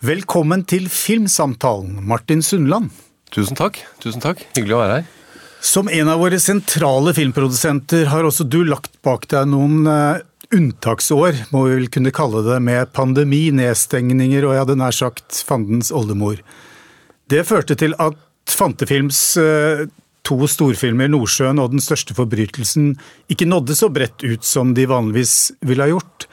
Velkommen til Filmsamtalen, Martin Sundland. Tusen takk. Tusen takk. Hyggelig å være her. Som en av våre sentrale filmprodusenter har også du lagt bak deg noen uh, unntaksår, må vi vel kunne kalle det, med pandemi, nedstengninger og jeg hadde nær sagt fandens oldemor. Det førte til at Fantefilms uh, to storfilmer, 'Nordsjøen' og 'Den største forbrytelsen', ikke nådde så bredt ut som de vanligvis ville ha gjort.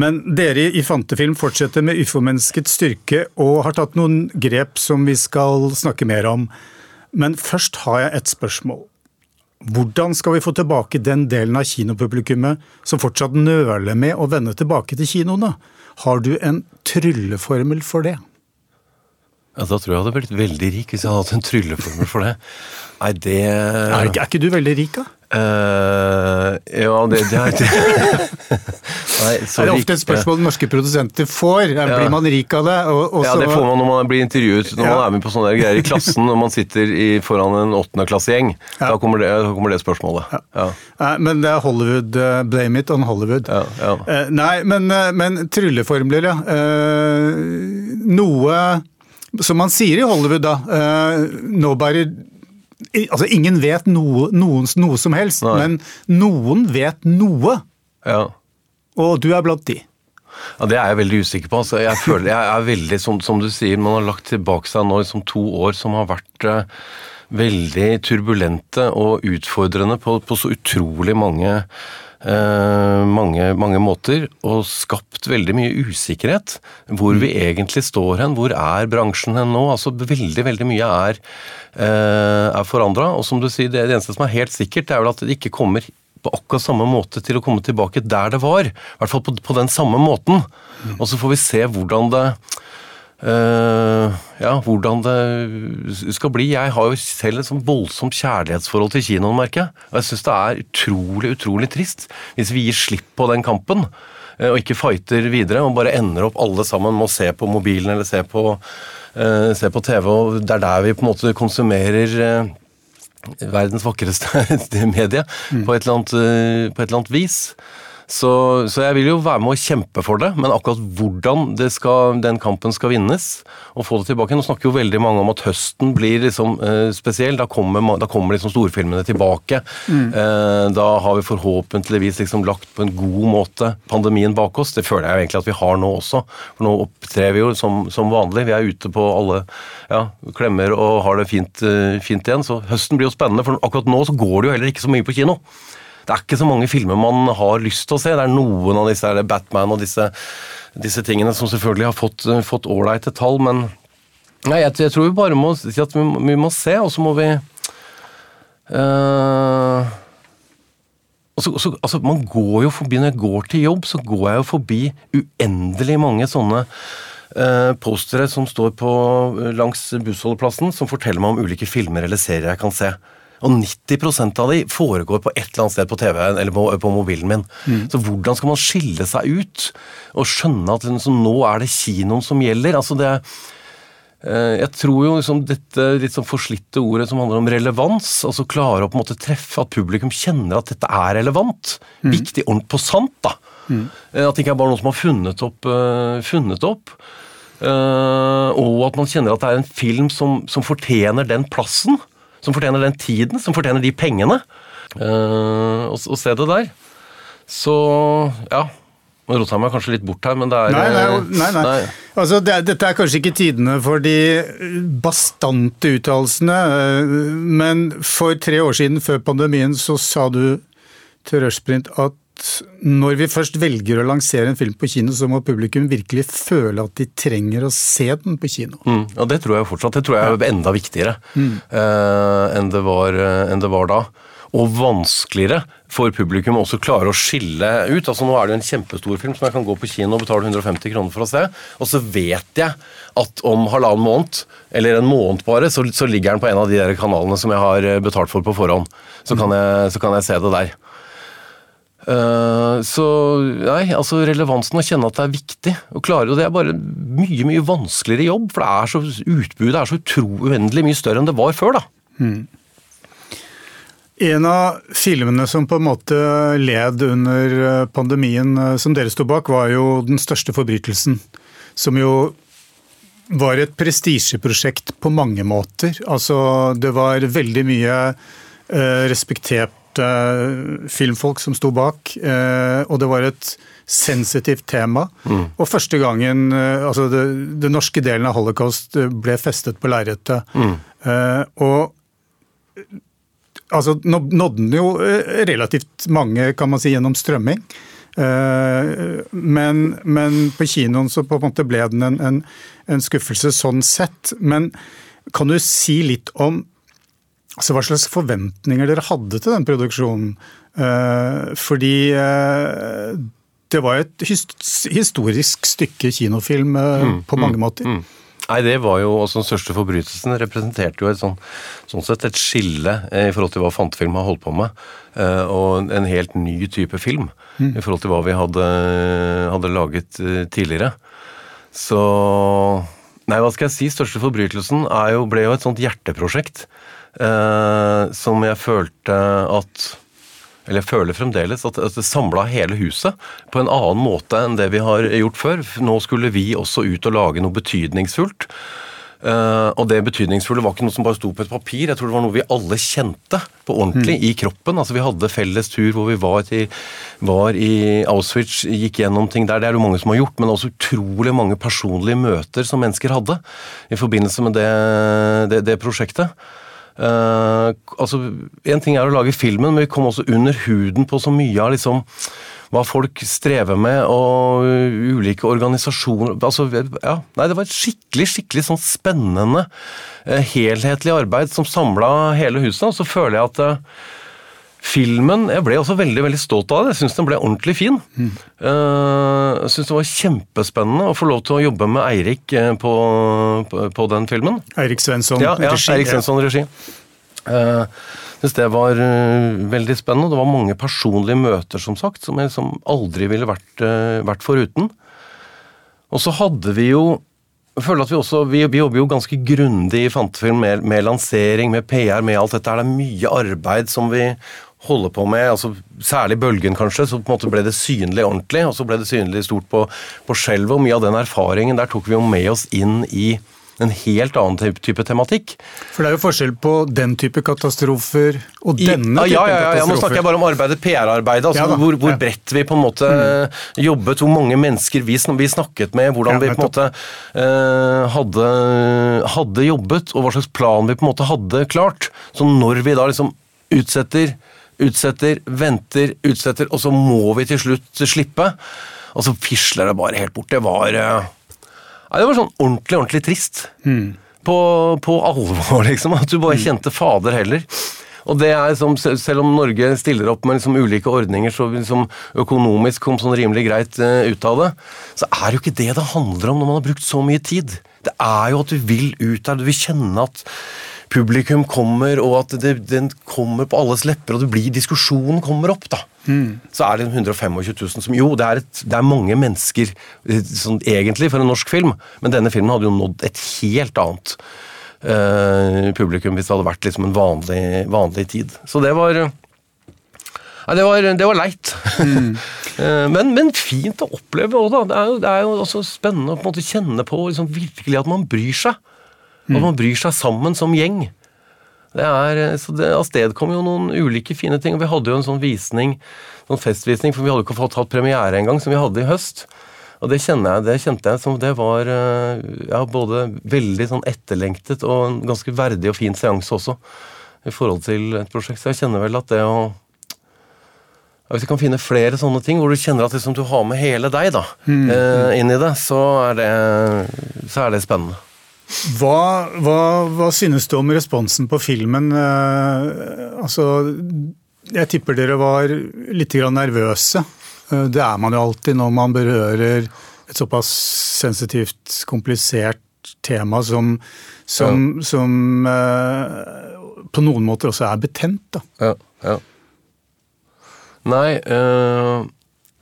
Men dere i Fantefilm fortsetter med uformenneskets styrke og har tatt noen grep som vi skal snakke mer om. Men først har jeg et spørsmål. Hvordan skal vi få tilbake den delen av kinopublikummet som fortsatt nøler med å vende tilbake til kinoene? Har du en trylleformel for det? Ja, Da tror jeg jeg hadde blitt veldig rik hvis jeg hadde hatt en trylleformel for det. Nei, det Er ikke, er ikke du veldig rik, da? Uh, ja, det, det er Nei, så Er ofte et spørsmål norske produsenter får? Ja. Blir man rik av det? Og, og ja, det får man når man blir intervjuet, når ja. man er med på sånne greier i klassen, når man sitter i, foran en åttendeklassegjeng. Ja. Da, kommer det, kommer det spørsmålet. Ja. men det er Hollywood. Uh, blame it on Hollywood. Uh, nei, men, men trylleformler, ja. noe som man sier i Hollywood, da. nobody Altså, ingen vet noe, noen, noe som helst, Nei. men noen vet noe. Ja. Og du er blant de. Ja, Det er jeg veldig usikker på. Altså, jeg føler jeg er veldig, som, som, du sier, Man har lagt tilbake seg nå liksom to år som har vært uh, veldig turbulente og utfordrende på, på så utrolig mange mange, mange, måter, og skapt veldig mye usikkerhet. Hvor vi egentlig står hen, hvor er bransjen hen nå? Altså Veldig veldig mye er, eh, er forandra. Og som du sier, det, det eneste som er helt sikkert, er vel at det ikke kommer på akkurat samme måte til å komme tilbake der det var. I hvert fall på, på den samme måten. Og så får vi se hvordan det ja, hvordan det skal bli. Jeg har jo selv et sånn voldsomt kjærlighetsforhold til kinoen, merker jeg. Og jeg syns det er utrolig, utrolig trist hvis vi gir slipp på den kampen. Uh, og ikke fighter videre, og bare ender opp alle sammen med å se på mobilen eller se på, uh, se på TV. Og det er der vi på en måte konsumerer verdens vakreste medie mm. på, et annet, på et eller annet vis. Så, så, jeg vil jo være med å kjempe for det, men akkurat hvordan skal, den kampen skal vinnes, og få det tilbake Nå snakker jo veldig mange om at høsten blir liksom eh, spesiell. Da kommer, da kommer liksom storfilmene tilbake. Mm. Eh, da har vi forhåpentligvis liksom lagt på en god måte pandemien bak oss. Det føler jeg jo egentlig at vi har nå også. For nå opptrer vi jo som, som vanlig. Vi er ute på alle ja, klemmer og har det fint, uh, fint igjen. Så høsten blir jo spennende, for akkurat nå så går det jo heller ikke så mye på kino det er ikke så mange filmer man har lyst til å se. Det er noen av disse eller Batman og disse, disse tingene som selvfølgelig har fått ålreite tall, men nei, jeg, jeg, tror vi bare må si at vi, vi må se, og så må vi uh, så, så, altså, man går jo forbi, Når jeg går til jobb, så går jeg jo forbi uendelig mange sånne uh, postere som står på, langs bussholdeplassen, som forteller meg om ulike filmer eller serier jeg kan se. Og 90% av de foregår på et eller annet sted på TV-en eller på, på mobilen min. Mm. Så hvordan skal man skille seg ut og skjønne at liksom, nå er det kinoen som gjelder? Altså det eh, jeg tror jo liksom dette litt sånn forslitte ordet som handler om relevans, altså klare å på en måte treffe at publikum kjenner at dette er relevant. Mm. Viktig, ordentlig på sant, da. Mm. Eh, at det ikke er bare noen som har funnet opp. Uh, funnet opp. Og at man kjenner at det er en film som, som fortjener den plassen som fortjener den tiden, som fortjener de pengene. Uh, og, og se det der. Så ja. Nå rota jeg meg kanskje litt bort her, men det er Nei, nei. Eh, nei, nei. nei. Altså, det, dette er kanskje ikke tidene for de bastante uttalelsene, eh, men for tre år siden, før pandemien, så sa du til Rushprint at når vi først velger å lansere en film på kino, så må publikum virkelig føle at de trenger å se den på kino. Mm, og det tror jeg fortsatt. Det tror jeg er enda viktigere mm. uh, enn, det var, uh, enn, det var, da. Og vanskeligere for publikum også klare å skille ut. Altså Nå er det en kjempestor film som jeg kan gå på kino og betale 150 kroner for å se, og så vet jeg at om halvannen måned, eller en måned bare, så, så ligger den på en av de der kanalene som jeg har eh, betalt for på forhånd. Så kan jeg, så kan jeg se det der. Eh, så nei, altså relevansen å kjenne at det er viktig å klare og Det er bare mye mye vanskeligere jobb, for det er så, utbudet er så uendelig mye større enn det var før. da. Mm. En av filmene som på en måte led under eh, pandemien, eh, som dere sto bak, var jo 'Den største forbrytelsen'. Som jo var et prestisjeprosjekt på mange måter. Altså, det var veldig mye eh, respekterte filmfolk som sto bak, eh, og det var et sensitivt tema. Mm. Og første gangen eh, altså det, det, norske delen av holocaust eh, ble festet på lerretet. Mm. Eh, og altså, nådde den jo relativt mange, kan man si, gjennom strømming. Men, men, på kinoen så på en måte ble den en, en, en, skuffelse sånn sett. Men kan du si litt om altså hva slags forventninger dere hadde til den produksjonen? Fordi det var et historisk stykke kinofilm eh, mm, på mange mm, måter. Mm. Nei, det var jo også den største forbrytelsen. representerte jo et sånn, sånn sett et skille eh, i forhold til hva fantefilm har holdt på med. Eh, og en helt ny type film mm. i forhold til hva vi hadde, hadde laget tidligere. Så Nei, hva skal jeg si? Største forbrytelsen jo, ble jo et sånt hjerteprosjekt. Eh, som jeg følte at eller jeg føler fremdeles, at, det samla hele huset på en annen måte enn det vi har gjort før. Nå skulle vi også ut og lage noe betydningsfullt. Uh, og det betydningsfulle var ikke noe som bare sto på et papir, jeg tror det var noe vi alle kjente på ordentlig mm. i kroppen. Altså Vi hadde felles tur hvor vi var, til, var, i Auschwitz, gikk gjennom ting der. Det er det mange som har gjort, men også utrolig mange personlige møter som mennesker hadde i forbindelse med det, det, det prosjektet. Uh, altså, En ting er å lage filmen, men vi kom også under huden på så mye av liksom hva folk strever med, og ulike organisasjoner altså, ja, nei, Det var et skikkelig skikkelig sånn spennende, uh, helhetlig arbeid som samla hele huset. Og så føler jeg at uh, Filmen Jeg ble også veldig veldig stolt av det. Jeg syns den ble ordentlig fin. Mm. Jeg syns det var kjempespennende å få lov til å jobbe med Eirik eh, på, på, på den filmen. Eirik Svensson ja, ja, regi. Eirik Svensson regi. Jeg syns det var veldig spennende. Det var mange personlige møter, som sagt, som jeg som aldri ville vært, vært foruten. Og så hadde vi jo jeg føler at Vi også, vi, vi jobber jo ganske grundig i Fantefilm med, med, lansering, med PR, med alt dette. Det er mye arbeid som vi holde på med, altså særlig Bølgen kanskje, så på en måte ble det synlig ordentlig, og så ble det synlig stort på, på skjelvet. Og mye av den erfaringen der tok vi jo med oss inn i en helt annen type tematikk. For det er jo forskjell på den type katastrofer og denne I, ja, ja, ja, ja, Nå snakker jeg bare om arbeidet, PR-arbeidet. Altså ja, hvor, hvor, bredt vi på en måte mm. jobbet, hvor mange mennesker vi, vi snakket med, hvordan vi på en måte uh, hadde, hadde, jobbet, og hva slags plan vi på en måte hadde klart. Så når vi da liksom utsetter utsetter, venter, utsetter, og så må vi til slutt slippe. Og så fisler det bare helt bort. Det var ja, det var sånn ordentlig, ordentlig trist. Mm. På, på, alvor, liksom. At du bare mm. kjente fader heller. Og det er som, Selv om Norge stiller opp med liksom ulike ordninger så liksom økonomisk kom sånn rimelig greit uh, ut av det, så er det jo ikke det det handler om når man har brukt så mye tid. Det er jo at du vil ut der, du vil kjenne at publikum kommer, og at det, den kommer på alles lepper, og det blir diskusjonen kommer opp, da. Mm. Så er det 125 000 som Jo, det er, et, det er mange mennesker eh, sånn, egentlig for en norsk film, men denne filmen hadde jo nådd et helt annet uh, publikum hvis det hadde vært liksom en vanlig, vanlig tid. Så det var Nei, det var, det var leit. Mm. men, men, fint å oppleve òg, da. Det er, jo, det er jo også spennende å på en måte kjenne på liksom, virkelig at man bryr seg. At man bryr seg sammen som gjeng. Det er, så det avstedkom jo noen ulike fine ting. og Vi hadde jo en sånn visning, sånn festvisning, for vi hadde ikke fått hatt premiere engang, som vi hadde i høst. Og det, jeg, det kjente jeg som det var eh, ja, både veldig sånn etterlengtet og en ganske verdig og fin seanse også, i forhold til et prosjekt. Så jeg kjenner vel at det å hvis vi kan finne flere sånne ting hvor du kjenner at liksom, du har med hele deg da, mm. eh, inn i det, så er det, så er det spennende. Hva, hva, hva, synes du om responsen på filmen? Eh, altså, jeg tipper dere var litt nervøse. Eh, det er man jo alltid når man berører et såpass sensitivt, komplisert tema som, som, ja. som eh, på noen måter også er betent. Da. Ja, ja. Nei, øh,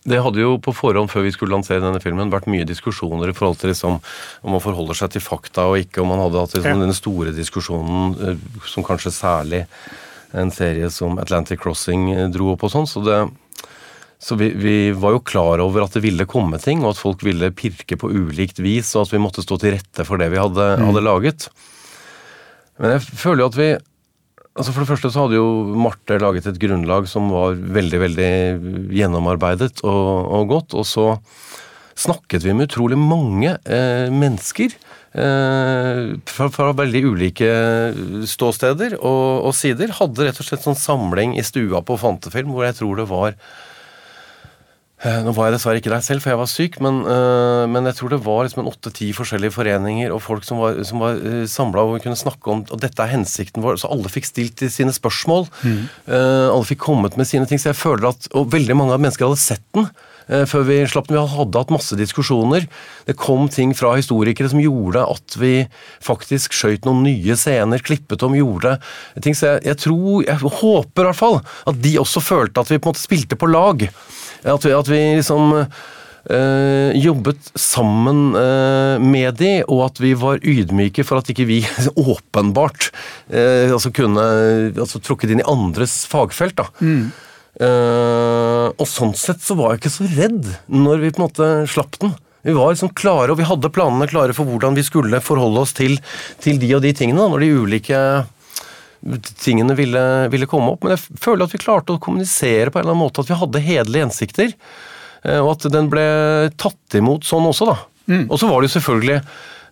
det hadde jo på forhånd, før vi skulle lansere denne filmen, vært mye diskusjoner i forhold til liksom, om man forholder seg til fakta og ikke, om man hadde hatt liksom, ja. denne store diskusjonen eh, som kanskje særlig en serie som Atlantic Crossing eh, dro opp og sånn. Så det, så vi, vi, var jo klar over at det ville komme ting, og at folk ville pirke på ulikt vis, og at vi måtte stå til rette for det vi hadde, mm. hadde laget. Men jeg føler jo at vi altså For det første så hadde jo Marte laget et grunnlag som var veldig, veldig gjennomarbeidet og, og godt. Og så snakket vi med utrolig mange eh, mennesker. Eh, fra, fra, veldig ulike ståsteder og, og, sider. Hadde rett og slett sånn samling i stua på Fantefilm hvor jeg tror det var nå var jeg dessverre ikke der selv, for jeg var syk, men, uh, men jeg tror det var liksom en åtte-ti forskjellige foreninger og folk som var, som var uh, samla og kunne snakke om og dette er hensikten vår. Så alle fikk stilt sine spørsmål. Mm. Alle fikk kommet med sine ting. Så jeg føler at Og veldig mange av mennesker hadde sett den. Eh, før vi slapp den. Vi hadde hatt masse diskusjoner. Det kom ting fra historikere som gjorde at vi faktisk skjøt noen nye scener, klippet om, gjorde ting. Så jeg, jeg tror, jeg håper i hvert fall, at de også følte at vi på en måte spilte på lag. At vi, at vi liksom øh, jobbet sammen øh, med de, og at vi var ydmyke for at ikke vi åpenbart øh, altså kunne altså, trukket inn i andres fagfelt. da. Mm. Uh, og sånn sett så var jeg ikke så redd når vi på en måte slapp den. Vi var liksom klare, og vi hadde planene klare for hvordan vi skulle forholde oss til, til de og de tingene, når de ulike tingene ville, ville, komme opp. Men jeg føler at vi klarte å kommunisere på en eller annen måte, at vi hadde hederlige hensikter. Uh, og at den ble tatt imot sånn også, da. Mm. Og så var det jo selvfølgelig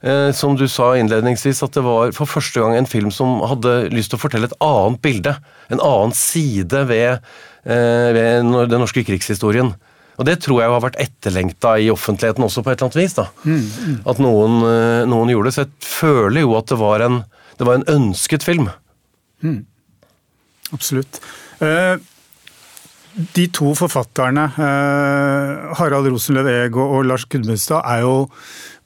eh, som du sa innledningsvis, at det var for første gang en film som hadde lyst til å fortelle et annet bilde. En annen side ved, eh, ved den norske krigshistorien. Og det tror jeg har vært etterlengta i offentligheten også, på et eller annet vis. da. Mm, mm. At noen, eh, noen, gjorde det. Så jeg føler jo at det var en, det var en ønsket film. Mm. Absolutt. Uh, de to forfatterne, uh, Harald Rosenløv Eeg og, Lars Gudmundstad, er jo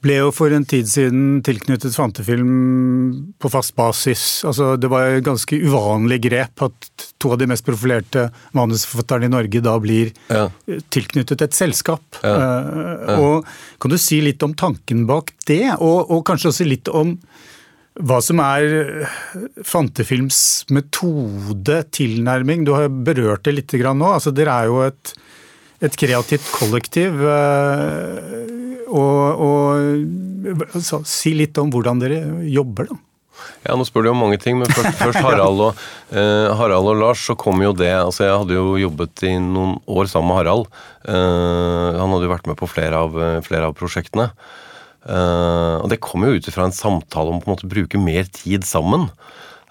ble jo for en tid siden tilknyttet Fantefilm på fast basis. Altså, det var et ganske uvanlig grep at to av de mest profilerte manusforfatterne i Norge da blir ja. tilknyttet et selskap. Ja. Ja. Og Kan du si litt om tanken bak det, og, og kanskje også litt om hva som er Fantefilms metode, tilnærming? Du har berørt det litt nå. Altså, dere er jo et, et kreativt kollektiv. Og, og så, si litt om hvordan dere jobber, da. Ja, Nå spør du om mange ting, men først, først Harald, og, eh, Harald, og, Lars, så kom jo det altså Jeg hadde jo jobbet i noen år sammen med Harald. Eh, han hadde jo vært med på flere av, flere av prosjektene. Eh, og det kommer jo ut ifra en samtale om på en måte bruke mer tid sammen.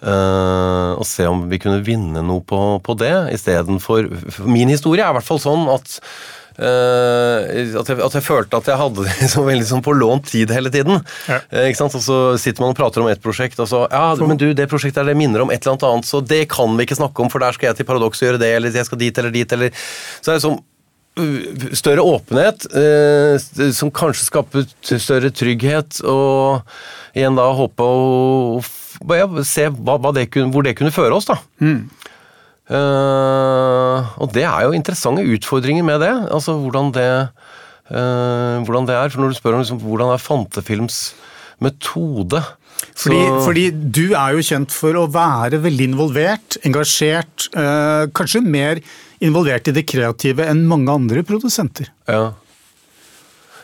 Uh, og se om vi kunne vinne noe på, på det, istedenfor Min historie er i hvert fall sånn at Uh, at, jeg, at, jeg, følte at jeg hadde det liksom veldig sånn på lånt tid hele tiden. Ja. Uh, ikke sant? Og så sitter man og prater om et prosjekt, og så Ja, men du, det prosjektet er det minner om et eller annet så det kan vi ikke snakke om, for der skal jeg til Paradoks og gjøre det, eller jeg skal dit eller dit, eller Så er det sånn uh, større åpenhet, som kanskje skaper større trygghet, og igjen da håpe å se hva, hva det kunne, hvor det kunne føre oss, da. Mm. Uh, og det er jo interessante utfordringer med det. Altså hvordan det, uh, hvordan det er. For når du spør om liksom, hvordan er Fantefilms metode fordi, fordi, du er jo kjent for å være veldig involvert, engasjert. Uh, kanskje mer involvert i det kreative enn mange andre produsenter. Ja.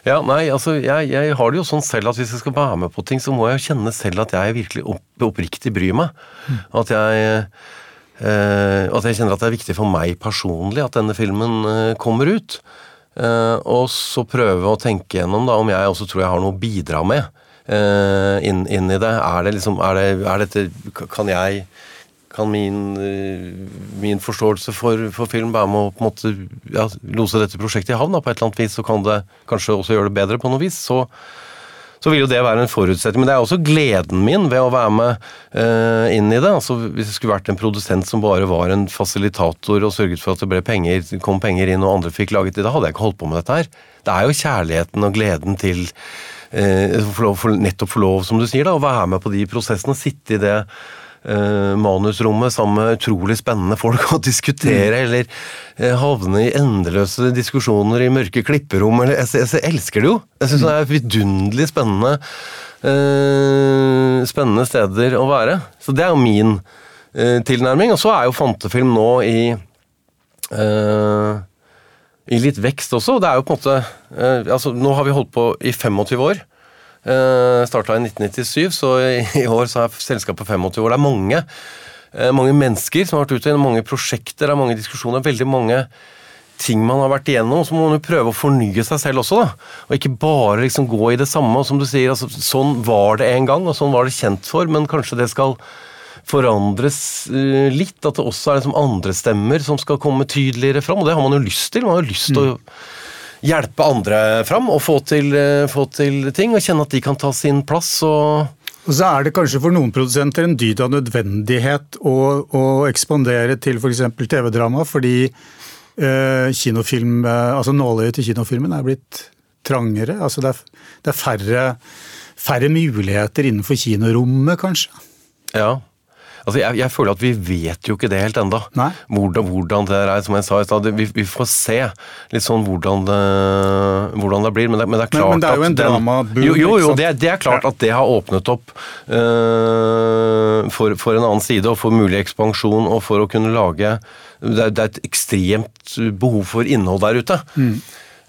Ja, nei, altså jeg, jeg, har det jo sånn selv at hvis jeg skal være med på ting, så må jeg kjenne selv at jeg virkelig opp, oppriktig bryr meg. Mm. At jeg eh, at jeg kjenner at det er viktig for meg personlig at denne filmen eh, kommer ut. Eh, og så prøve å tenke gjennom da, om jeg også tror jeg har noe å bidra med inn, inn, i det. Er det liksom er det, er dette, Kan jeg kan min, min forståelse for, for, film være med å på en måte ja, lose dette prosjektet i havn på et eller annet vis, så kan det kanskje også gjøre det bedre på noe vis. Så, så vil jo det være en forutsetning. Men det er også gleden min ved å være med uh, inn i det. Altså, hvis jeg skulle vært en produsent som bare var en fasilitator og sørget for at det ble penger, kom penger inn og andre fikk laget det, da hadde jeg ikke holdt på med dette her. Det er jo kjærligheten og gleden til uh, for for, nettopp få lov, som du sier, da, å være med på de prosessene. Sitte i det manusrommet sammen med utrolig spennende folk og diskutere, mm. eller uh, havne i endeløse diskusjoner i mørke klipperom. Eller, jeg, jeg, jeg elsker det jo! Jeg syns det er vidunderlig spennende, uh, spennende steder å være. Så det er jo min tilnærming. Og så er jo Fantefilm nå i i litt vekst også. Det er jo på en måte eh, altså Nå har vi holdt på i 25 år. Eh, Starta i 1997, så i, år så er selskapet 25 år. Det er mange, eh, mange mennesker som har vært ute, i mange prosjekter, det mange diskusjoner, veldig mange ting man har vært igjennom, så må man jo prøve å fornye seg selv også. da, Og ikke bare liksom gå i det samme. og som du sier, altså, Sånn var det en gang, og sånn var det kjent for, men kanskje det skal forandres uh, litt. At det også er liksom andre stemmer som skal komme tydeligere fram. Og det har man jo lyst til. Man har jo lyst til mm. å hjelpe andre fram og få til, uh, få til, ting, og kjenne at de kan ta sin plass. og og så er det kanskje for noen produsenter en dyd av nødvendighet å, å ekspandere til f.eks. For TV-drama, fordi eh, kinofilm, eh, altså nåløyet til kinofilmen er blitt trangere. Altså det er, det er færre, færre muligheter innenfor kinorommet, kanskje. Ja, Altså, jeg, jeg, føler at vi vet jo ikke det helt ennå. Hvordan, hvordan, det er, som jeg sa i stad. Vi, vi, får se litt sånn hvordan det, hvordan det blir. Men det, men det, er klart men, men det er jo en dramaboom. Jo, jo, jo det, det, er klart at det har åpnet opp uh, for, for, en annen side, og for mulig ekspansjon, og for å kunne lage Det er, det er et ekstremt behov for innhold der ute. Mm.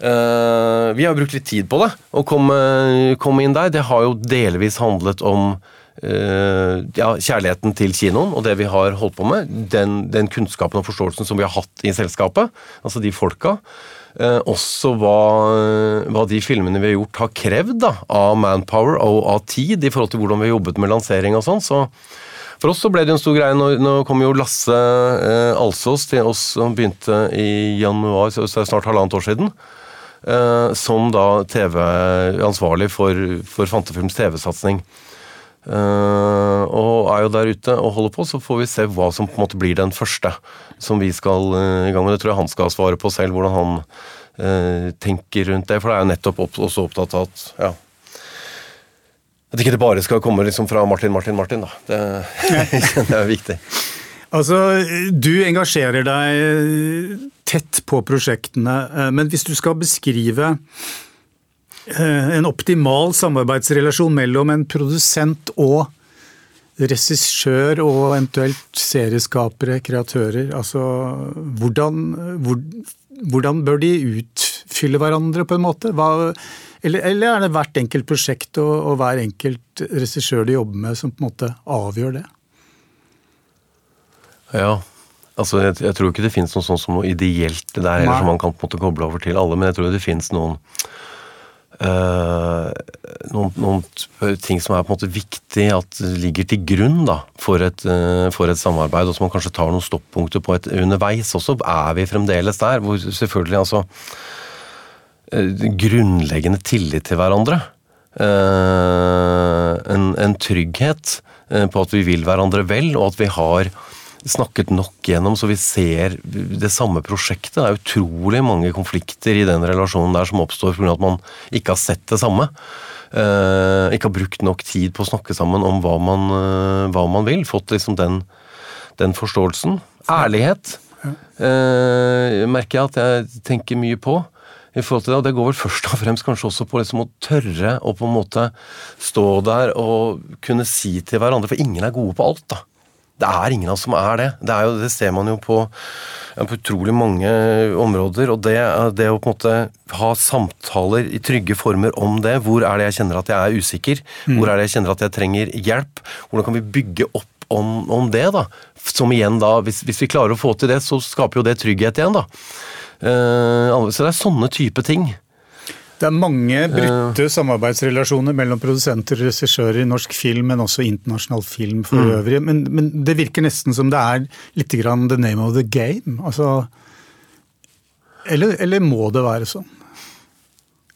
Uh, vi har brukt litt tid på det, å komme, komme inn der. Det har jo delvis handlet om ja, kjærligheten til kinoen og det vi har holdt på med, den, den, kunnskapen og forståelsen som vi har hatt i selskapet, altså de folka, eh, også hva, hva, de filmene vi har gjort har krevd da, av manpower og av tid i forhold til hvordan vi har jobbet med lansering og sånn. så for oss så ble det en stor greie. Nå, nå kom jo Lasse eh, Alsås til oss, som begynte i januar, så det er snart halvannet år siden. Eh, som da TV-ansvarlig for, for Fantefilms TV-satsing. Uh, og er jo der ute og holder på, så får vi se hva som på en måte blir den første som vi skal uh, i gang med. Det tror jeg han skal svare på selv, hvordan han uh, tenker rundt det. For det er jo nettopp opp, også opptatt av at ja, at ikke det bare skal komme liksom fra Martin, Martin, Martin. da. Det, det er viktig. Altså, Du engasjerer deg tett på prosjektene, men hvis du skal beskrive en optimal samarbeidsrelasjon mellom en produsent og regissør og eventuelt serieskapere, kreatører. Altså hvordan, hvor, hvordan bør de utfylle hverandre, på en måte? Hva, eller, eller, er det hvert enkelt prosjekt og, og hver enkelt regissør de jobber med, som på en måte avgjør det? Ja, altså jeg, jeg tror ikke det finnes noe sånt som noe ideelt der, eller som man kan på en måte koble over til alle, men jeg tror det finnes noen noen, noen, ting som er på en måte viktig at ligger til grunn da, for, et, uh, for et samarbeid, og som man kanskje tar noen stoppunkter på et, underveis også, er vi fremdeles der. Hvor selvfølgelig altså uh, Grunnleggende tillit til hverandre. En, en, trygghet på at vi vil hverandre vel, og at vi har snakket nok gjennom så vi ser det samme prosjektet. Det er utrolig mange konflikter i den relasjonen der som oppstår pga. at man ikke har sett det samme. Uh, ikke har brukt nok tid på å snakke sammen om hva man, uh, hva man vil. Fått liksom den, den forståelsen. Ærlighet uh, merker jeg at jeg tenker mye på. i forhold til det, og Det går vel først og fremst kanskje også på liksom å tørre å på en måte stå der og kunne si til hverandre, for ingen er gode på alt. da. Det er ingen av oss som er det. Det, er jo, det ser man jo på, på, utrolig mange områder. Og det, det, å på en måte ha samtaler i trygge former om det. Hvor er det jeg kjenner at jeg er usikker? Mm. Hvor er det jeg kjenner at jeg trenger hjelp? Hvordan kan vi bygge opp om, om det? da? Som igjen da, hvis, hvis, vi klarer å få til det, så skaper jo det trygghet igjen. da. Uh, så det er sånne type ting. Det er mange brutte samarbeidsrelasjoner mellom produsenter og regissører i norsk film, men også internasjonal film for mm. øvrig. Men, men, det virker nesten som det er litt grann the name of the game. Altså, eller, eller må det være sånn?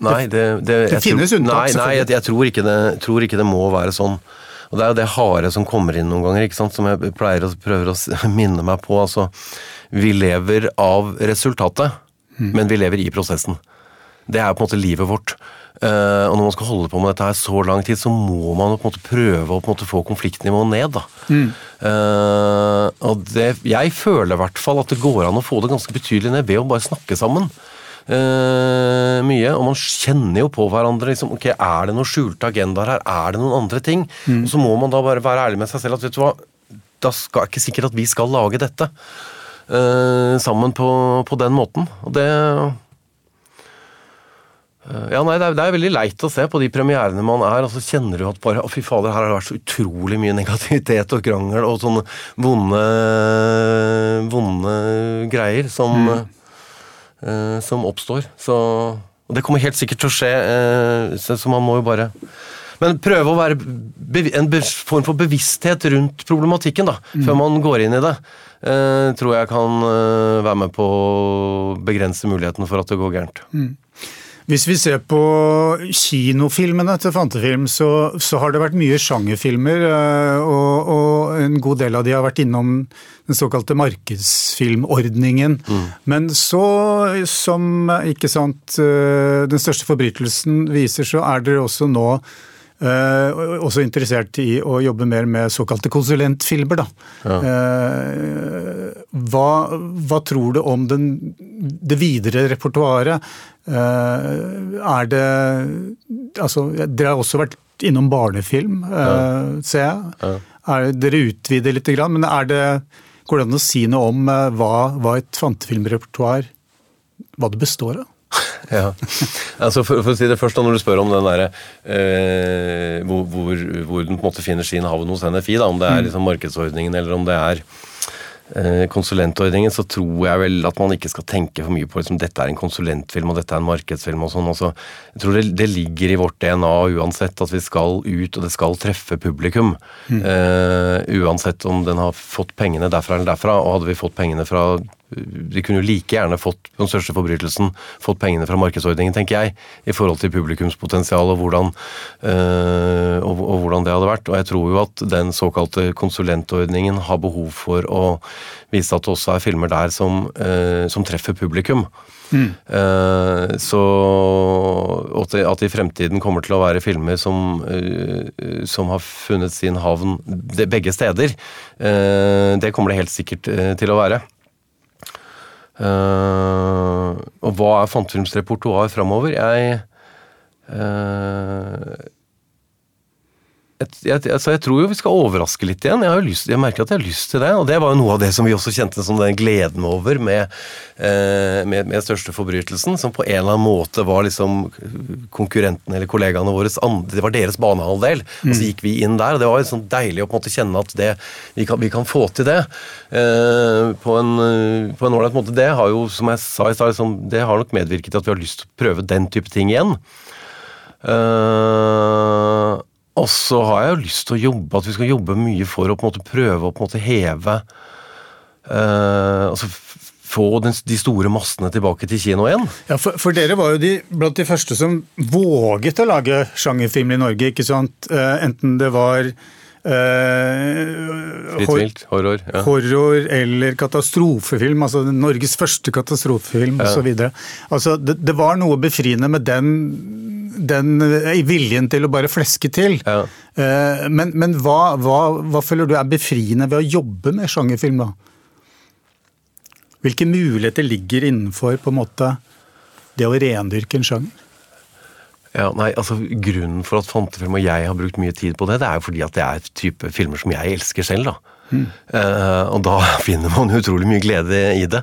Nei, det, det, det finnes tror, unntak, Nei, nei jeg, jeg tror, ikke det, tror, ikke det, må være sånn. Og Det er jo det harde som kommer inn noen ganger, som jeg pleier å prøve å minne meg på. altså, Vi lever av resultatet, mm. men vi lever i prosessen. Det er på en måte livet vårt. Uh, og når man skal holde på med dette her så lang tid, så må man på en måte prøve å på en måte få konfliktnivået ned. da. Mm. Uh, og det, jeg føler i hvert fall at det går an å få det ganske betydelig ned ved å bare snakke sammen. Uh, mye, og man kjenner jo på hverandre. liksom, ok, Er det noen skjulte agendaer her? Er det noen andre ting? Mm. Og Så må man da bare være ærlig med seg selv at vet du hva, da skal jeg ikke sikkert at vi skal lage dette sammen på, på den måten. Og det ja, nei, det er, det er, veldig leit å se på de premierene man er, og så kjenner du at bare Å, fy fader, her har det vært så utrolig mye negativitet og krangel og sånne vonde, vonde greier som, mm. uh, som oppstår. Så Og det kommer helt sikkert til å skje, uh, så, så, man må jo bare men prøve å være en form for bevissthet rundt problematikken da, mm. før man går inn i det. Uh, tror jeg kan være med på å begrense muligheten for at det går gærent. Mm. Hvis vi ser på kinofilmene til Fantefilm, så, så har det vært mye sjangerfilmer. Eh, og, og, en god del av de har vært innom den såkalte markedsfilmordningen. Mm. Men så, som ikke sant, eh, den største forbrytelsen viser, så er dere også nå Uh, også interessert i å jobbe mer med såkalte konsulentfilmer. Da. Ja. Uh, hva, hva, tror du om den, det videre repertoaret? Uh, er det Altså, dere har også vært innom barnefilm, ja. ser jeg. Ja. Er, dere utvider litt, men er det, går det an å si noe om hva, hva et fantefilmrepertoar hva det består av? ja. Altså for, for, å si det først, da, når du spør om den der, eh, hvor, hvor, hvor, den på en måte finner sin havn hos NFI, da, om det er mm. liksom markedsordningen eller om det er eh, konsulentordningen, så tror jeg vel at man ikke skal tenke for mye på liksom, dette er en konsulentfilm og dette er en markedsfilm og sånn. Altså, jeg tror det, det, ligger i vårt DNA uansett at vi skal ut og det skal treffe publikum. Mm. Uh, uansett om den har fått pengene derfra eller derfra. Og hadde vi fått pengene fra de kunne jo like gjerne fått den største forbrytelsen, fått pengene fra markedsordningen, tenker jeg, i forhold til publikumspotensial og hvordan, øh, og, og hvordan det hadde vært. Og jeg tror jo at den såkalte konsulentordningen har behov for å vise at det også er filmer der som, øh, som treffer publikum. Mm. Uh, så at det, at det, i fremtiden kommer til å være filmer som, uh, som har funnet sin havn begge steder, uh, det kommer det helt sikkert til å være. Uh, og hva er Fantefilms repertoar framover? Jeg uh, jeg, altså jeg, tror jo vi skal overraske litt igjen. Jeg, lyst, jeg, merker at jeg har lyst til det. Og det var jo noe av det som vi også kjente som den gleden over med, eh, med, med største forbrytelsen. Som på en eller annen måte var liksom konkurrentene eller kollegaene våre Det var deres banehalvdel. Mm. Og så gikk vi inn der, og det var sånn deilig å på en måte kjenne at det, vi, kan, vi kan få til det. Eh, på en på en ålreit måte. Det har jo, som jeg sa i stad, liksom, det har nok medvirket til at vi har lyst til å prøve den type ting igjen. Uh, og så har jeg jo lyst til å jobbe, at vi skal jobbe mye for å på en måte prøve å på en måte heve uh, altså få den, de store massene tilbake til kino igjen. Ja, for, for, dere var jo de, blant de første som våget å lage sjangerfilm i Norge. ikke sant? Uh, enten det var Uh, hor. Horror. Ja. Horror eller katastrofefilm. altså Norges første katastrofefilm ja. osv. Altså, det, det var noe befriende med den den eh, viljen til å bare fleske til. Ja. Eh, men, men hva, hva, hva, føler du er befriende ved å jobbe med sjangerfilm, da? Hvilke muligheter ligger innenfor på en måte det å rendyrke en sjanger? Ja, nei, altså Grunnen for at Fantefilm og jeg har brukt mye tid på det, det er jo fordi at det er type filmer som jeg elsker selv. da. Mm. Og da finner man utrolig mye glede i det.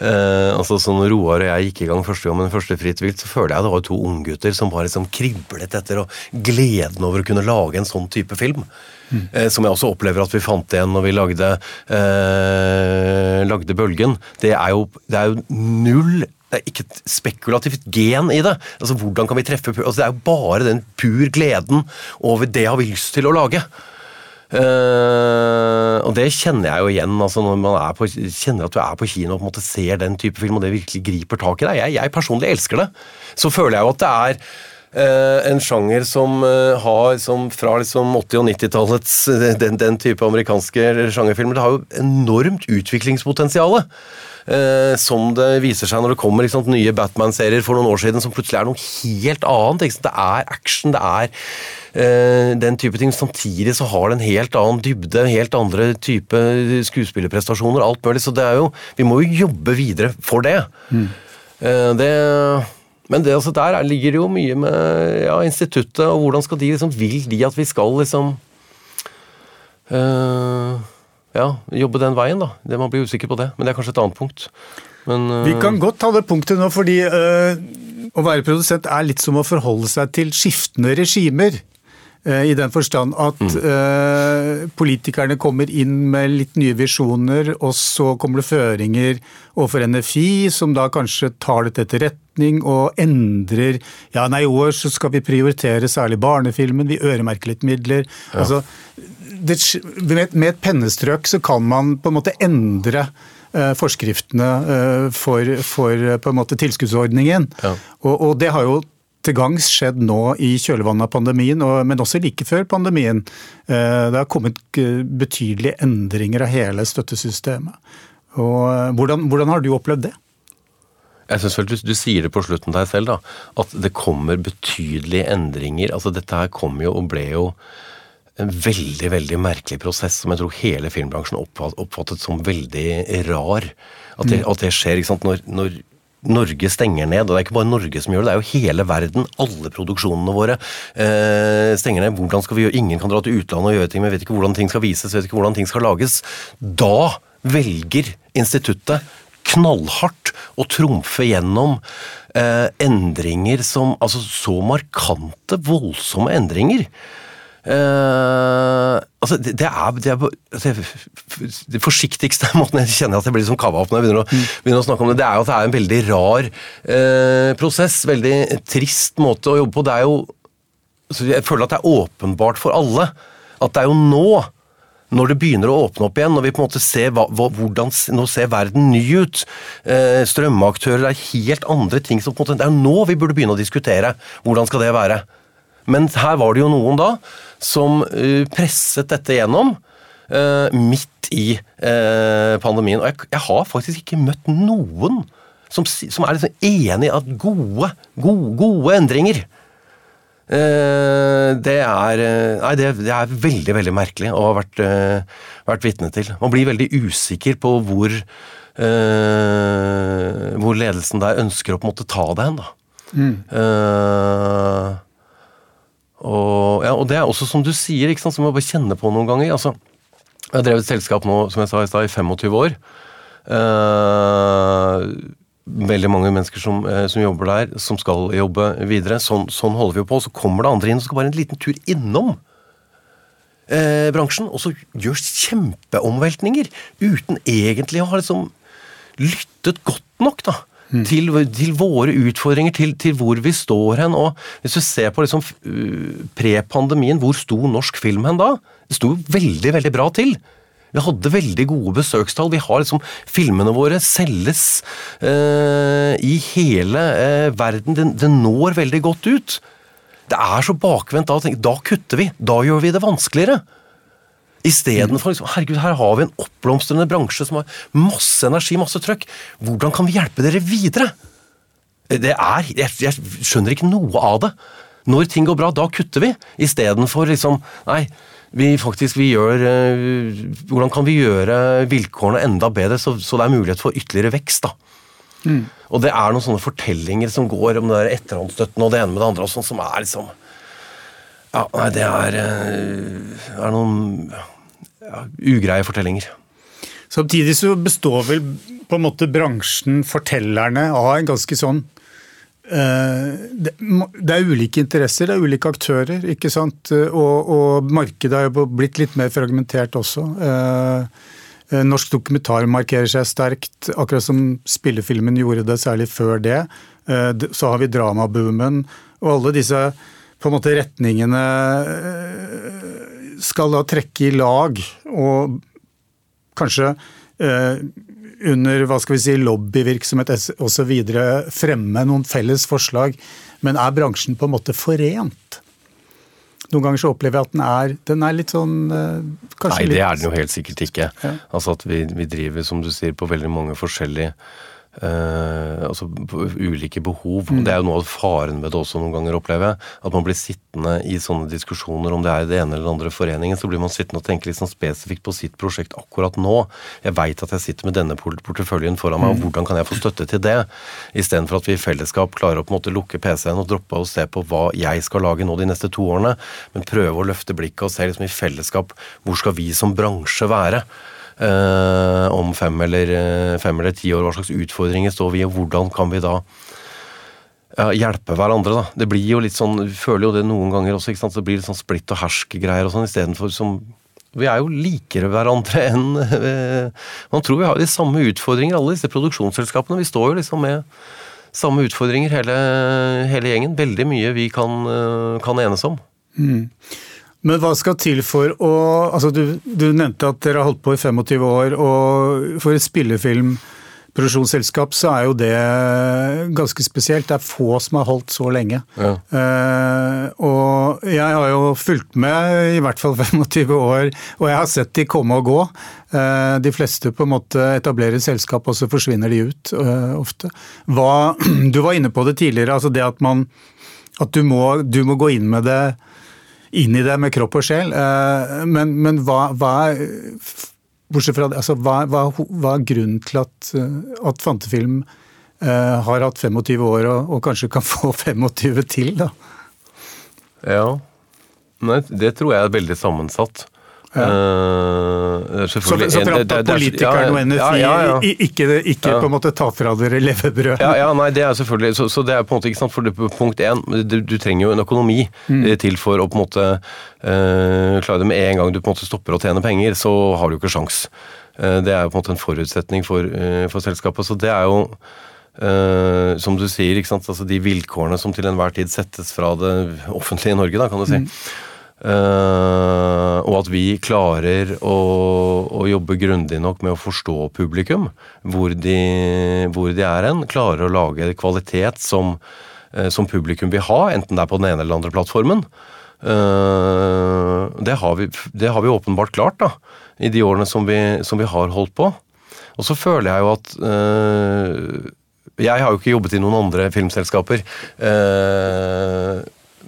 Uh, altså så Når Roar og jeg gikk i gang første gang med den første Fritt vilt, så føler jeg det var to unggutter som bare liksom kriblet etter og gleden over å kunne lage en sånn type film. Mm. Som jeg også opplever at vi fant igjen når vi lagde, lagde Bølgen. Det er, jo, det er jo null det er ikke et spekulativt gen i det. Altså, Hvordan kan vi treffe altså, Det er jo bare den pur gleden over det har vi lyst til å lage. Uh, og det kjenner jeg jo igjen altså når man på, kjenner at du er på kino og på en måte ser den type film, og det virkelig griper tak i deg. Jeg, jeg personlig elsker det. Så føler jeg jo at det er en sjanger som uh, har som fra liksom 80- og 90-tallets den, den, type amerikanske sjangerfilmer, det har jo enormt utviklingspotensial. Eh, som det viser seg når det kommer sant, nye Batman-serier for noen år siden som plutselig er noe helt annet. Det er action, det er eh, den type ting. Samtidig så har det en helt annen dybde, helt andre type skuespillerprestasjoner, alt mulig. Så det er jo Vi må jo jobbe videre for det. Mm. Eh, det men det, altså, der ligger det jo mye med ja, instituttet, og hvordan skal de liksom Vil de at vi skal liksom øh, ja, jobbe den veien, da. Det, man blir usikker på det. Men det er kanskje et annet punkt. Men, øh, Vi kan godt ta det punktet nå, fordi øh, å være produsent er litt som å forholde seg til skiftende regimer. Eh, I den forstand at mm. uh, politikerne kommer inn med litt nye visjoner, og så kommer det føringer overfor NFI, som da kanskje tar det til etterretning og endrer Ja, nei, i år så skal vi prioritere særlig barnefilmen, vi øremerker litt midler. Ja. Altså, det, med et pennestrøk så kan man på en måte endre uh, forskriftene uh, for, for, på en måte tilskuddsordningen. Ja. Og, og det har jo til gangs skjedd nå i kjølvannet av pandemien, men også like før pandemien. Eh, det har kommet betydelige endringer av hele støttesystemet. Og eh, hvordan, hvordan har du opplevd det? Jeg synes vel du, du, sier det på slutten deg selv, da. At det kommer betydelige endringer. Altså Dette her kom jo og ble jo en veldig veldig merkelig prosess som jeg tror hele filmbransjen oppfattet som veldig rar. At det, mm. at det skjer ikke sant? Når, når Norge stenger ned, og det er ikke bare Norge som gjør det, det er jo hele verden. Alle produksjonene våre eh, stenger ned. Hvordan skal vi gjøre? Ingen kan dra til utlandet og gjøre ting, men vet ikke hvordan ting skal vises, vet ikke hvordan ting skal lages. Da velger instituttet knallhardt å trumfe gjennom eh, endringer som Altså så markante, voldsomme endringer. Uh, altså det, det, er, det, er, det, det forsiktigste måten jeg kjenner at jeg blir liksom kava opp når jeg begynner å, mm. begynner å, snakke om det, det er jo at det er en veldig rar uh, prosess. Veldig trist måte å jobbe på. Det er jo Jeg føler at det er åpenbart for alle at det er jo nå når det begynner å åpne opp igjen, når vi på en måte ser hva, hvordan Nå ser verden ny ut. Eh, strømaktører er helt andre ting som på en måte Det er jo nå vi burde begynne å diskutere. Hvordan skal det være? Men her var det jo noen da som uh, presset dette gjennom. Uh, midt i uh, pandemien. Og jeg, jeg, har faktisk ikke møtt noen som, som er liksom enig i at gode, gode, gode endringer det er, nei, det, det, er veldig veldig merkelig å ha vært, vært vitne til. Man blir veldig usikker på hvor, hvor ledelsen der ønsker å på en måte ta det hen. da. Mm. Og, ja, og, det er også som du sier, ikke sant, som jeg bare kjenner på noen ganger. altså, Jeg har drevet et selskap nå som jeg sa i stad, i 25 år. Eh, veldig mange mennesker som, eh, som, jobber der, som skal jobbe videre. Sånn, sånn, holder vi jo på. Så kommer det andre inn og skal bare en liten tur innom eh, bransjen, og så gjør kjempeomveltninger uten egentlig å ha liksom lyttet godt nok, da. Mm. Til, til, våre utfordringer, til, til, hvor vi står hen. og Hvis du ser på liksom, pre-pandemien, hvor sto norsk film hen da? Det sto veldig, veldig bra til. Vi hadde veldig gode besøkstall. Vi har liksom, Filmene våre selges eh, i hele eh, verden. Det, det, når veldig godt ut. Det er så bakvendt da da kutter vi. Da gjør vi det vanskeligere. Istedenfor liksom, herregud, her har vi en oppblomstrende bransje som har masse energi, masse trøkk. Hvordan kan vi hjelpe dere videre? Det er, jeg, jeg skjønner ikke noe av det. Når ting går bra, da kutter vi. Istedenfor liksom Nei, vi faktisk vi gjør uh, Hvordan kan vi gjøre vilkårene enda bedre, så, så det er mulighet for ytterligere vekst, da. Mm. Og det er noen sånne fortellinger som går om det der etterhåndsstøtten og det ene med det andre, og sånn, som er liksom Ja, nei, det er, uh, er noen ja, ugreie fortellinger. Samtidig så består vel på en måte bransjen, fortellerne, av en ganske sånn uh, det, er ulike interesser, det er ulike aktører, ikke sant. Og, og markedet har jo blitt litt mer fragmentert også. Uh, norsk dokumentar markerer seg sterkt, akkurat som spillefilmen gjorde det, særlig før det. Så har vi dramaboomen, og alle disse på en måte retningene skal da trekke i lag og kanskje eh, under hva skal vi si, lobbyvirksomhet osv. fremme noen felles forslag. Men er bransjen på en måte forent? Noen ganger så opplever jeg at den er, den er litt sånn eh, Nei, det er den jo helt sikkert ikke. Ja. Altså at vi, vi, driver, som du sier, på veldig mange forskjellige Uh, altså ulike behov. Mm. Det er jo noe av faren med det også noen ganger, opplever jeg. At man blir sittende i sånne diskusjoner, om det er i det ene eller andre foreningen, så blir man sittende og tenke litt sånn spesifikt på sitt prosjekt akkurat nå. Jeg veit at jeg sitter med denne porteføljen foran meg, og mm. hvordan kan jeg få støtte til det? Istedenfor at vi i fellesskap klarer å på en måte lukke PC-en og droppe å se på hva jeg skal lage nå de neste to årene, men prøve å løfte blikket og se liksom i fellesskap hvor skal vi som bransje være? Eh, om fem eller, eh, fem eller ti år. Hva slags utfordringer står vi i, og hvordan kan vi da ja, hjelpe hverandre, da. Det blir jo litt sånn, vi føler jo det noen ganger også, ikke sant. det blir litt sånn splitt og hersk-greier og sånn, istedenfor som vi er jo likere hverandre enn eh, Man tror vi har de samme utfordringer, alle disse produksjonsselskapene. Vi står jo liksom med samme utfordringer, hele, hele gjengen. Veldig mye vi kan, kan enes om. Mm. Men hva skal til for å altså du, du, nevnte at dere har holdt på i 25 år, og for et spillefilmproduksjonsselskap så er jo det ganske spesielt. Det er få som har holdt så lenge. Ja. Uh, og jeg har jo fulgt med i hvert fall 25 år, og jeg har sett de komme og gå. Uh, de fleste på en måte etablerer selskap, og så forsvinner de ut uh, ofte. Hva, du var inne på det tidligere, altså det at man at du må, du må gå inn med det inn i det med kropp og sjel. Men, men hva, hva Bortsett fra det, altså, hva, hva, er grunnen til at, eh, at Fantefilm eh, har hatt 25 år og, og, kanskje kan få 25 til, da? Ja, Nei, det tror jeg er veldig sammensatt. Ja. Uh, så, så for at, politikerne og NFI ja, ja, ikke, ikke på en måte ta fra dere levebrød? Ja, ja, nei, det er selvfølgelig, så, så, det er på en måte ikke sant, for det, punkt én, du, du, trenger jo en økonomi mm. Eh, til for å på en måte uh, klare det med en gang du på en måte stopper å tjene penger, så har du ikke sjans. Uh, det er jo på en måte en forutsetning for, for selskapet. Så det er jo Uh, som du sier, altså de vilkårene som til enhver tid settes fra det offentlige i Norge, da, kan du si. Mm. Uh, og at vi klarer å, å, jobbe grundig nok med å forstå publikum, hvor de, hvor de er hen. Klarer å lage kvalitet som, uh, som, publikum vil ha, enten det er på den ene eller andre plattformen. Uh, det, har vi, det, har vi, åpenbart klart da, i de årene som vi, som vi har holdt på. Og så føler jeg jo at Jeg har jo ikke jobbet i noen andre filmselskaper.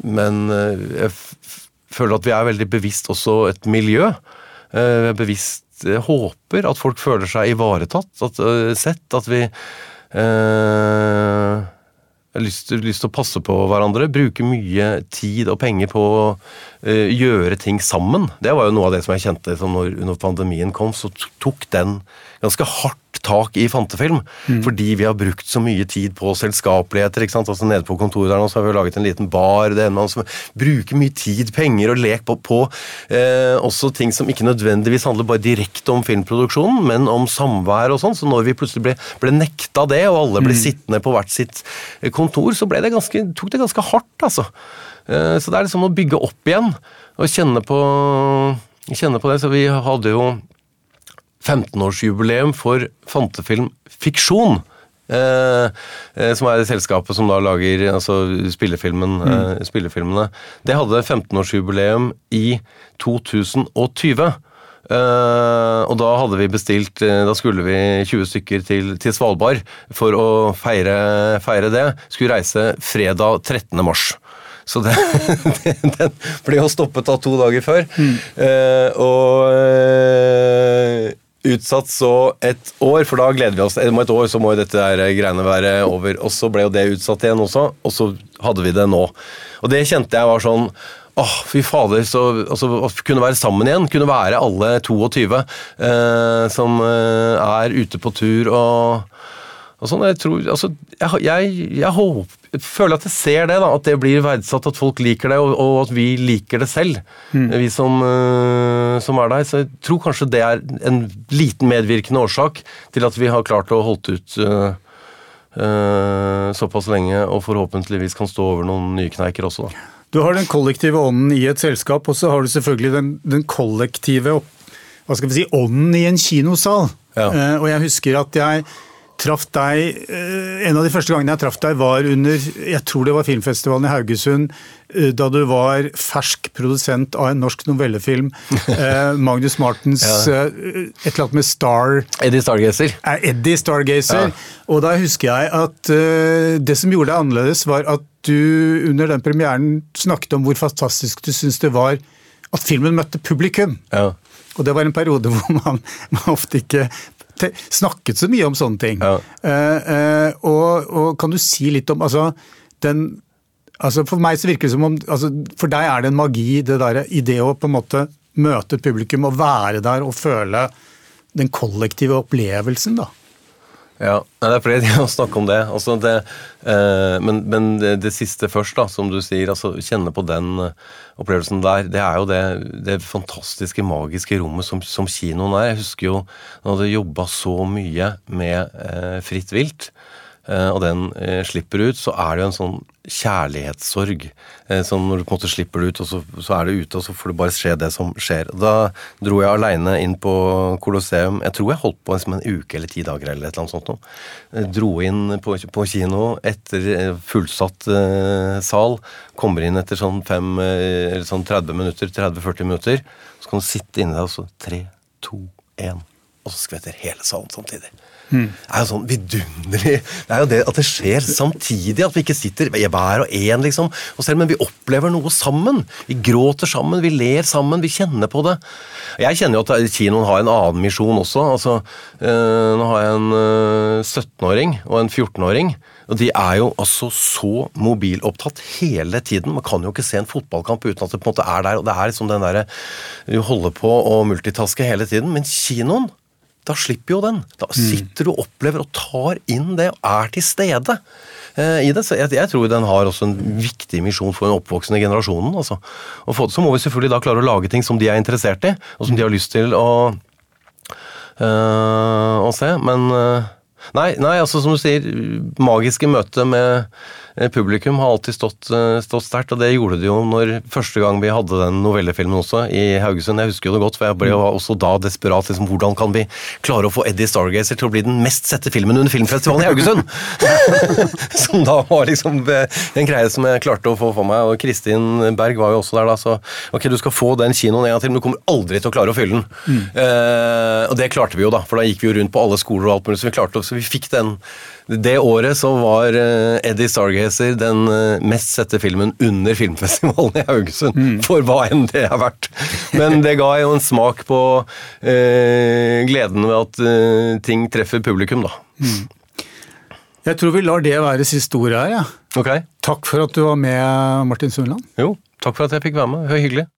men jeg føler at vi er veldig bevisst også et miljø. Eh, bevisst eh, håper at folk føler seg ivaretatt, at, eh, sett. At vi har lyst, lyst, til å passe på hverandre. Bruke mye tid og penger på gjøre ting sammen. Det var jo noe av det som jeg kjente som når, når pandemien kom, så tok den ganske hardt tak i fantefilm. Mm. Fordi vi har brukt så mye tid på selskapeligheter. ikke sant? Altså Nede på kontoret der nå så har vi laget en liten bar. det ene som Bruker mye tid, penger og lek på, på eh, også ting som ikke nødvendigvis handler bare direkte om filmproduksjonen, men om samvær og sånn. Så når vi plutselig ble, ble nekta det, og alle ble mm. sittende på hvert sitt eh, kontor, så det ganske, tok det ganske hardt, altså. Eh, så det er liksom å bygge opp igjen og kjenne på, kjenne på det. Så vi hadde jo 15-årsjubileum for Fantefilm Fiksjon. Eh, eh, som er det selskapet som da lager altså spillefilmen, mm. eh, spillefilmene. Det hadde 15-årsjubileum i 2020. Uh, og da hadde vi bestilt Da skulle vi 20 stykker til, til Svalbard for å feire, feire, det. Skulle reise fredag 13. mars. Så det, den ble jo stoppet av to dager før. Mm. Eh, og utsatt så et år, for da gleder vi oss. Om et år så må jo dette der greiene være over. Og så ble jo det utsatt igjen også, og så hadde vi det nå. Og det kjente jeg var sånn Åh, fy fader. Så, altså, kunne være sammen igjen. Kunne være alle 22 eh, som eh, er ute på tur og, og sånn. Jeg tror Altså, jeg, jeg, jeg håper jeg føler at jeg ser det, da, at det blir verdsatt, at folk liker det, og, og at vi liker det selv. Mm. Vi som, uh, som, er der. Så jeg tror kanskje det er en liten medvirkende årsak til at vi har klart å holde ut uh, uh, såpass lenge, og forhåpentligvis kan stå over noen nye kneiker også. da. Du har den kollektive ånden i et selskap, og så har du selvfølgelig den, den kollektive hva skal vi si, ånden i en kinosal. Ja. og jeg husker at jeg traff deg eh, En av de første gangene jeg traff deg, var under jeg tror det var filmfestivalen i Haugesund, eh, da du var fersk produsent av en norsk novellefilm. Eh, Magnus Martens ja. et eller annet med Star Eddie Stargazer. Eddie Stargazer. Ja. Og da husker jeg at det som gjorde det annerledes, var at du under den premieren snakket om hvor fantastisk du syntes det var at filmen møtte publikum. Ja. Og det var en periode hvor man, man ofte ikke snakket så mye om sånne ting. Ja. Uh, uh, og, og, kan du si litt om altså, den altså For meg så virker det som om altså, For deg er det en magi det der, i det å på en måte møte et publikum og være der og føle den kollektive opplevelsen, da. Ja, det er flere ting å snakke om det. Altså det eh, men, men det, det, siste først, da, som du sier. altså Kjenne på den uh, opplevelsen der. Det er jo det, det fantastiske, magiske rommet som, som, kinoen er. Jeg husker jo da jeg hadde jobba så mye med eh, Fritt vilt. Eh, og den eh, slipper ut, så er det jo en sånn kjærlighetssorg. Eh, sånn når du på en måte slipper det ut, og så, så, er det ute, og så får det bare skje det som skjer. Da dro jeg aleine inn på Colosseum. Jeg tror jeg holdt på en uke eller ti dager eller et eller annet sånt noe. Dro inn på, på kino etter fullsatt eh, sal. Kommer inn etter sånn, fem, eh, sånn 30 minutter, 30-40 minutter. Så kan du sitte inni der, og så tre, to, én. Og så skvetter hele salen samtidig. Mm. Er jo sånn vidunderlig Det er jo det at det skjer samtidig, at vi ikke sitter hver og en, liksom, og selv, men vi opplever noe sammen. Vi gråter sammen, vi ler sammen, vi kjenner på det. Jeg kjenner jo at kinoen har en annen misjon også. altså øh, Nå har jeg en øh, 17-åring og en 14-åring. Og De er jo altså så mobilopptatt hele tiden. Man kan jo ikke se en fotballkamp uten at det på en måte er der. og Det er liksom den derre Du holder på å multitaske hele tiden. Men kinoen da slipper jo den. Da sitter du og opplever og tar inn det, og er til stede eh, i det. Så jeg, jeg, tror den har også en viktig misjon for den oppvoksende generasjonen. Altså. Og for, så må vi selvfølgelig da klare å lage ting som de er interessert i, og som de har lyst til å, øh, å se. Men øh, nei, nei, altså som du sier, magiske møter med publikum har alltid stått, eh, stått sterkt, og det gjorde det jo når første gang vi hadde den novellefilmen også, i Haugesund. Jeg husker jo det godt, for jeg ble jo også da desperat. liksom, Hvordan kan vi klare å få Eddie Stargazer til å bli den mest sette filmen under filmfestivalen i Haugesund? som da var liksom eh, en greie som jeg klarte å få for meg. Og Kristin Berg var jo også der da, så ok, du skal få den kinoen en gang til, men du kommer aldri til å klare å fylle den. Mm. Eh, og det klarte vi jo, da, for da gikk vi jo rundt på alle skoler og alt mulig, så vi klarte, så vi fikk den det året så var eh, Eddie Stargazer den eh, mest sette filmen under filmfestivalen i Haugesund. Mm. For hva enn det har vært. Men det ga jo en smak på eh, gleden ved at eh, ting treffer publikum, da. Mm. Jeg tror vi lar det være siste ordet her. Ja. Okay. Takk for at du var med, Martin Sundland. Jo, takk for at jeg fikk være med. Det var hyggelig.